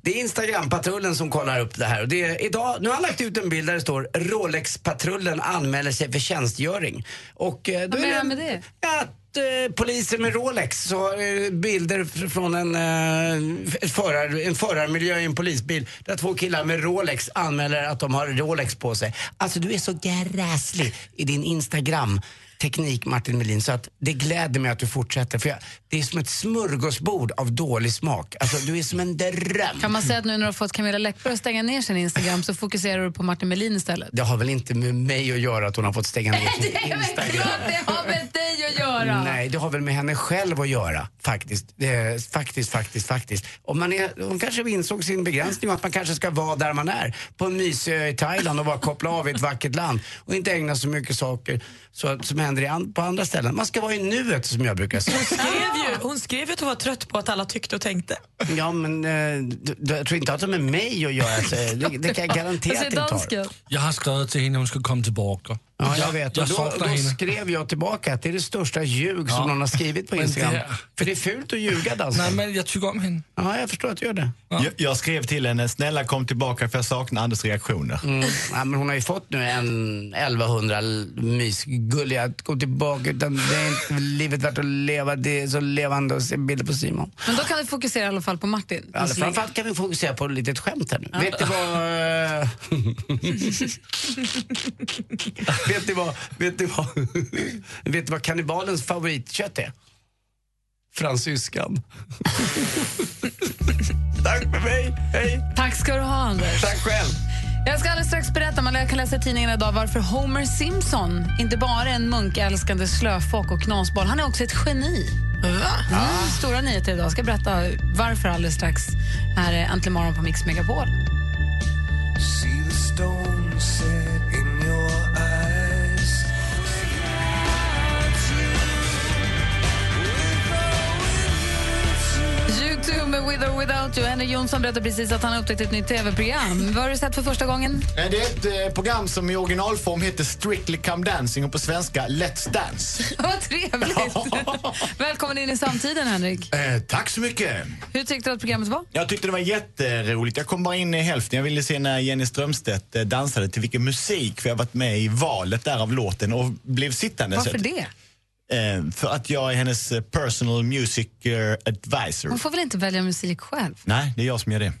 Det är Instagram-patrullen som kollar upp det här. Och det är idag, nu har han lagt ut en bild där det står Rolex-patrullen anmäler sig för tjänstgöring. Och, eh, då Vad menar han med det? Att eh, poliser med Rolex så har eh, bilder fr- från en, eh, förar, en förarmiljö i en polisbil där två killar med Rolex anmäler att de har Rolex på sig. Alltså du är så gräslig i din Instagram teknik Martin Melin så att det gläder mig att du fortsätter för jag, det är som ett smörgåsbord av dålig smak. Alltså du är som en dröm. Kan man säga att nu när du har fått Camilla Läckberg att stänga ner sin Instagram så fokuserar du på Martin Melin istället? Det har väl inte med mig att göra att hon har fått stänga ner <laughs> sin Det är väl klart det har med dig att göra! Nej, det har väl med henne själv att göra faktiskt. Det är, faktiskt, faktiskt, faktiskt. Om man är, hon kanske insåg sin begränsning att man kanske ska vara där man är. På en mysig ö i Thailand och bara koppla av i ett vackert land och inte ägna så mycket saker så, som händer i på andra ställen. Man ska vara i nuet som jag brukar säga. Ju, hon skrev ju att hon var trött på att alla tyckte och tänkte. Ja, men eh, du, du, jag tror inte att det har med mig att göra. Så det, det kan jag <laughs> garantera att det inte har. Jag har skrivit till henne att hon ska komma tillbaka. Ja, jag vet. Jag då, då skrev jag tillbaka att det är det största ljug som Ja. någon har skrivit på Instagram. det- För det är fult att ljuga dansken. Nej, men jag tycker om henne. Ja, jag förstår att du gör det. Jag, jag skrev till henne, snälla kom tillbaka för jag saknar Anders reaktioner. Mm. Ja, men hon har ju fått nu en 1100 l- mysgulliga. Gå tillbaka, utan det är inte livet värt att leva. Det är så levande att se bilder på Simon. Men då kan du fokusera i alla fall på Martin. Ja, framförallt kan vi fokusera på ett litet skämt här nu. Vet du vad... <laughs> <laughs> vet du vad... Vet du vad... vet du vad kannibalens favoritkött är? Fransyskan. Tack för mig. Hej. Tack ska du ha, Anders. Tack själv. Jag ska alldeles strax berätta, man kan läsa i tidningen idag varför Homer Simpson inte bara är en munkälskande slöfock och knasboll, han är också ett geni. Va? Mm, stora nyheter idag. Jag ska berätta varför alldeles strax. Här är Äntligen morgon på Mix Megapol. See the stone med With or Without You. Henry Jonsson berättade precis att han har upptäckt ett nytt tv-program. Vad har du sett för första gången? Eh, Det är ett eh, program som i originalform heter Strictly Come Dancing och på svenska Let's Dance. <laughs> Vad trevligt! <laughs> Välkommen in i samtiden, Henrik. Eh, tack så mycket. Hur tyckte du att programmet var? Jag tyckte det var jätteroligt. Jag kom bara in i hälften. Jag ville se när Jenny Strömstedt eh, dansade till vilken musik, för jag har varit med i valet där av låten och blev sittande. Varför det? Eh, för att jag är hennes eh, personal music eh, advisor. Hon får väl inte välja musik själv? Nej, det är jag som gör det.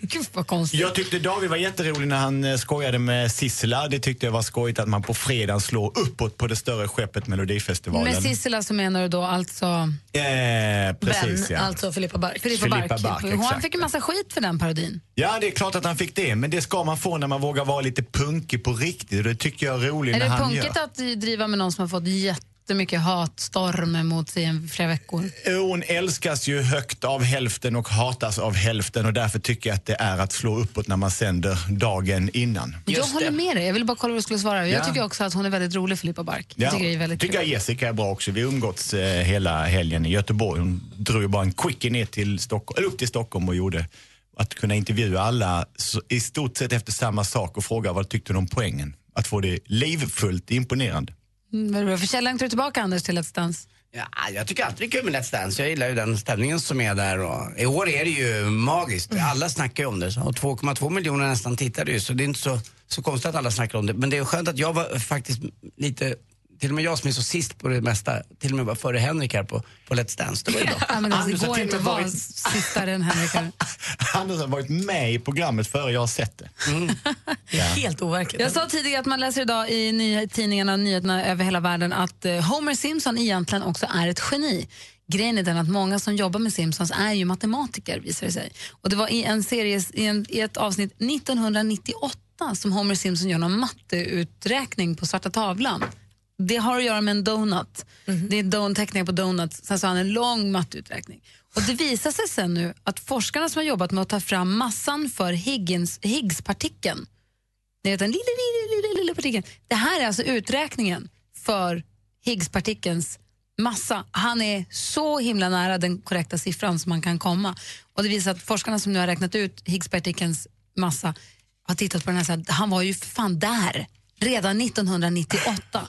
<laughs> Gud, vad konstigt. Jag tyckte David var jätterolig när han skojade med Sissela. Det tyckte jag var skojigt att man på fredagen slår uppåt på det större skeppet Melodifestivalen. Med Sissela så menar du då alltså Eh, precis, Ben, ja. alltså Filippa Bark. Filippa, Filippa Bark. Bark, Hon exakt. fick en massa skit för den parodin. Ja, det är klart att han fick det, men det ska man få när man vågar vara lite punkig på riktigt. Och det tycker jag är roligt Är när det han punkigt gör. att driva med någon som har fått jättemycket hatstorm mot sig i flera veckor? Hon älskas ju högt av hälften och hatas av hälften och därför tycker jag att det är att slå uppåt när man sänder dagen innan. jag håller med dig. Jag ville bara kolla vad du skulle svara. Jag Ja. tycker också att hon är väldigt rolig, Filippa Bark. Jag tycker det är väldigt tycker jag Jessica är bra också. Vi umgåtts eh, hela helgen i Göteborg. Hon drog ju bara en quickie ner till Stockholm, eller upp till Stockholm och gjorde att kunna intervjua alla så, i stort sett efter samma sak och fråga vad tyckte de om poängen. Att få det livfullt, imponerande. Mm, vad är det för källa du tillbaka, Anders, till Let's Dance? Ja, jag tycker alltid det är kul med Let's Dance. Jag gillar ju den stämningen som är där. Och I år är det ju magiskt. Alla snackar ju om det. Och 2,2 miljoner nästan tittade ju, så det är inte så, så konstigt att alla snackar om det. Men det är skönt att jag var faktiskt lite, till och med jag som är så sist på det mesta, till och med var före Henrik här på, på Let's Dance. Det var ju bra. <laughs> Ja, men alltså, det går inte att vara varit- sistare än Henrik. här. <laughs> Anders har varit med i programmet före jag har sett det. <laughs> Ja. Helt overkligt. Jag sa tidigare att man läser idag i ny- tidningarna och nyheterna över hela världen att eh, Homer Simpson egentligen också är ett geni. Grejen är den att många som jobbar med Simpsons är ju matematiker visar det sig. Och det var i, en serie, i, en, i ett avsnitt 1998 som Homer Simpson gör någon matteuträkning på svarta tavlan. Det har att göra med en donut. Det är don teckningar på donuts. Sen så har han en lång matteuträkning. Och det visar sig sen nu att forskarna som har jobbat med att ta fram massan för Higgins, Higgspartikeln ni vet den lilla, lilla, lilla, lilla partikeln. Det här är alltså uträkningen för Higgspartikelns massa. Han är så himla nära den korrekta siffran som man kan komma. Och det visar att forskarna som nu har räknat ut Higgspartikelns massa har tittat på den här här, han var ju för fan där redan 1998.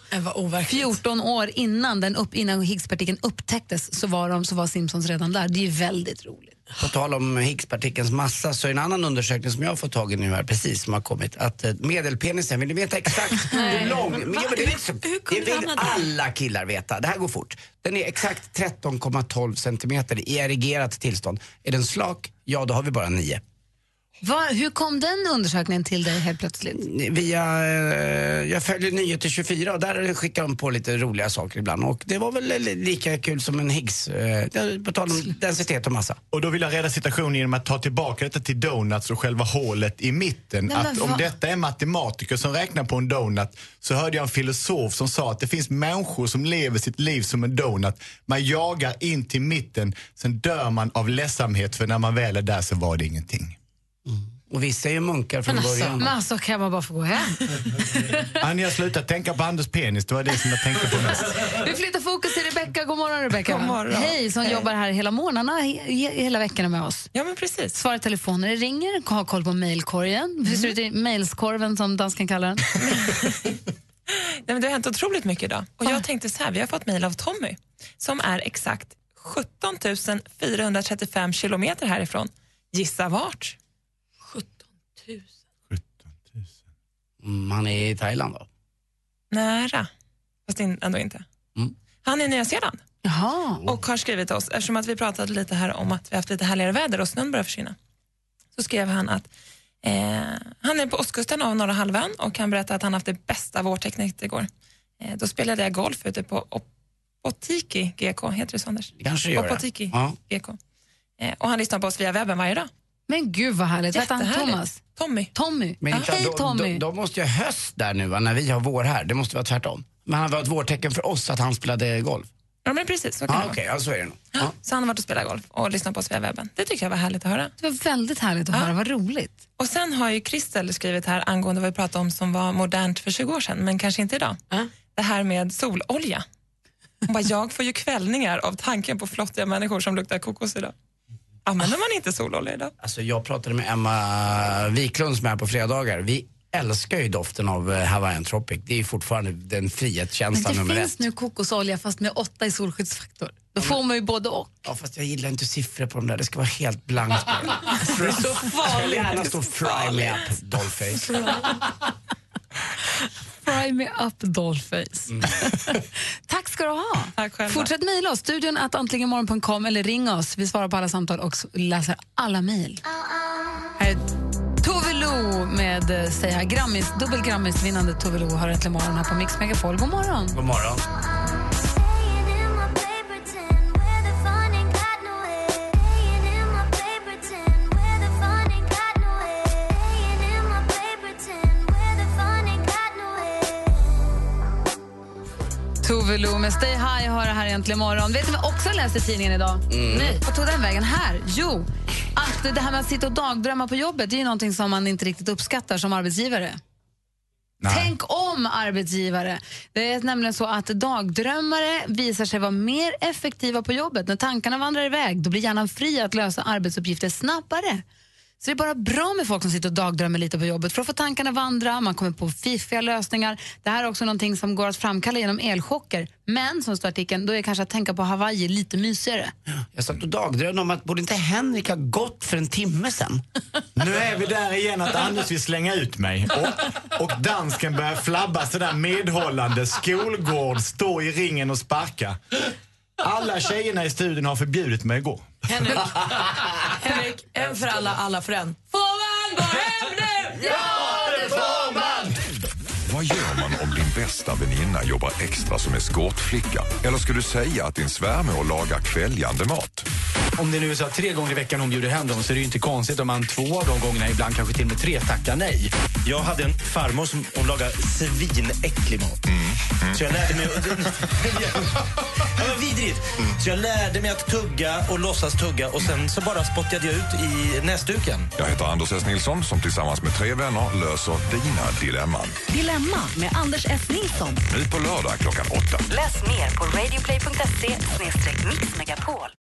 14 år innan, den upp, innan Higgspartikeln upptäcktes så var, de, så var Simpsons redan där. Det är ju väldigt roligt. På tal om Higgspartikelns massa så är en annan undersökning som jag har fått tag i nu här precis som har kommit att eh, medelpenisen, vill ni veta exakt <laughs> hur lång? Men, ja, men det, vet, det vill alla killar veta. Det här går fort. Den är exakt 13,12 centimeter i erigerat tillstånd. Är den slak? Ja, då har vi bara 9. Va, hur kom den undersökningen till dig helt plötsligt? Via, eh, jag följer Nyheter 24 och där skickar de på lite roliga saker ibland. Och det var väl li- lika kul som en Higgs, eh, på tal om densitet och massa. Och då vill jag reda situationen genom att ta tillbaka detta till donuts och själva hålet i mitten. Nej, att om detta är matematiker som räknar på en donut så hörde jag en filosof som sa att det finns människor som lever sitt liv som en donut. Man jagar in till mitten, sen dör man av ledsamhet för när man väl är där så var det ingenting. Och vissa är ju munkar från Men alltså, början. men alltså kan man bara få gå hem? Annie, jag slutat tänka på Anders penis, det var det som jag tänkte på mest. Vi flyttar fokus till Rebecka. God morgon Rebecka. God morgon. Hej, som Hej. jobbar här hela morgnarna, he, he, hela veckorna med oss. Ja, men precis. Svarar telefoner ringer, har koll på mejlkorgen. Hur ser det ut i mejlskorven som dansken kallar den? <laughs> Nej, men det har hänt otroligt mycket idag. Och jag tänkte så här, vi har fått mejl av Tommy som är exakt 17 435 kilometer härifrån. Gissa vart? Mm, han är i Thailand då? Nära, fast in- ändå inte. Mm. Han är i Nya Zeeland Jaha. och har skrivit till oss, eftersom att vi pratade lite här om att vi haft lite härligare väder och snön börjar försvinna. Så skrev han att eh, han är på ostkusten av norra halvön och han berättade att han haft det bästa vårtecknet igår. Eh, då spelade jag golf ute på Opotiki GK, heter det så Anders? Det kanske gör det. Opotiki Ja. GK. Eh, och han lyssnar på oss via webben varje dag. Men gud vad härligt. Vad han? Thomas? Tommy. Tommy. Men inte, Hej då, Tommy. Då, då måste jag höst där nu när vi har vår här. Det måste vara tvärtom. Men han var ett vårtecken för oss att han spelade golf. Ja, men precis. Så kan Ah, det vara. Okej, ja, så är det nog. Ja. Så han har varit och spelat golf och lyssnat på oss via webben. Det tycker jag var härligt att höra. Det var väldigt härligt att höra. Vad roligt. Och sen har ju Kristel skrivit här angående vad vi pratade om som var modernt för 20 år sedan, men kanske inte idag. Det här med sololja. Hon bara, jag får ju kvällningar av tanken på flottiga människor som luktar kokos idag. Använder man inte sololja idag? Alltså, jag pratade med Emma Wiklund som är här på fredagar. Vi älskar ju doften av eh, Hawaiian Tropic. Det är fortfarande den Men frihetskänslan det nummer finns ett. nu kokosolja fast med åtta i solskyddsfaktor. Då får man ju både och. Ja, fast jag gillar inte siffror på de där. Det ska vara helt blankt. <laughs> Det är så farligt. Det gärna stå fry me up, dollface. <laughs> Fry me up dollface. <laughs> Tack ska du ha. Tack själva. Fortsätt mejla oss, studion att antligenmorgon.com eller ring oss. Vi svarar på alla samtal och läser alla mejl. Här är Tove Lo med eh, säger jag, Grammis, dubbel Grammis-vinnande Tove Lo har äntligen morgon här på Mix Megapol. God morgon. God morgon. Tove Lo med Stay High har det här äntligen morgon. Vet ni vad jag också läste i tidningen idag? Mm. Nej, vad tog den vägen? Här. Jo, att det här med att sitta och dagdrömma på jobbet det är ju någonting som man inte riktigt uppskattar som arbetsgivare. Tänk om arbetsgivare! Det är nämligen så att dagdrömmare visar sig vara mer effektiva på jobbet. När tankarna vandrar iväg då blir hjärnan fri att lösa arbetsuppgifter snabbare. Så det är bara bra med folk som sitter och dagdrömmer lite på jobbet för att få tankarna vandra, man kommer på fiffiga lösningar. Det här är också någonting som går att framkalla genom elchocker. Men, som står artikeln, då är kanske att tänka på Hawaii lite mysigare. Jag satt och dagdrömde om att borde inte Henrik ha gått för en timme sen? Nu är vi där igen att Anders vill slänga ut mig. Och, och dansken börjar flabba sådär medhållande. Skolgård, stå i ringen och sparka. Alla tjejerna i studion har förbjudit mig att gå. Henrik, <laughs> Henrik, en för alla, alla för en. Får man gå hem nu? Ja, det får man! Vad gör man om din bästa väninna jobbar extra som eskortflicka? Eller ska du säga att din svärmor lagar kväljande mat? Om det nu är så att tre gånger i veckan hon bjuder hem dem så är det ju inte konstigt om man två av de gångerna, ibland kanske till och med tre, tackar nej. Jag hade en farmor som hon lagade svinäcklig mat. Så jag lärde mig... det var <laughs> vidrigt. Så jag lärde mig att tugga och låtsas tugga och sen så bara spottade jag ut i näsduken. Jag heter Anders S. Nilsson som tillsammans med tre vänner löser dina dilemman. Dilemma med Anders S. Nilsson. Nu på lördag klockan åtta. Läs mer på radioplay.se mixmegapol.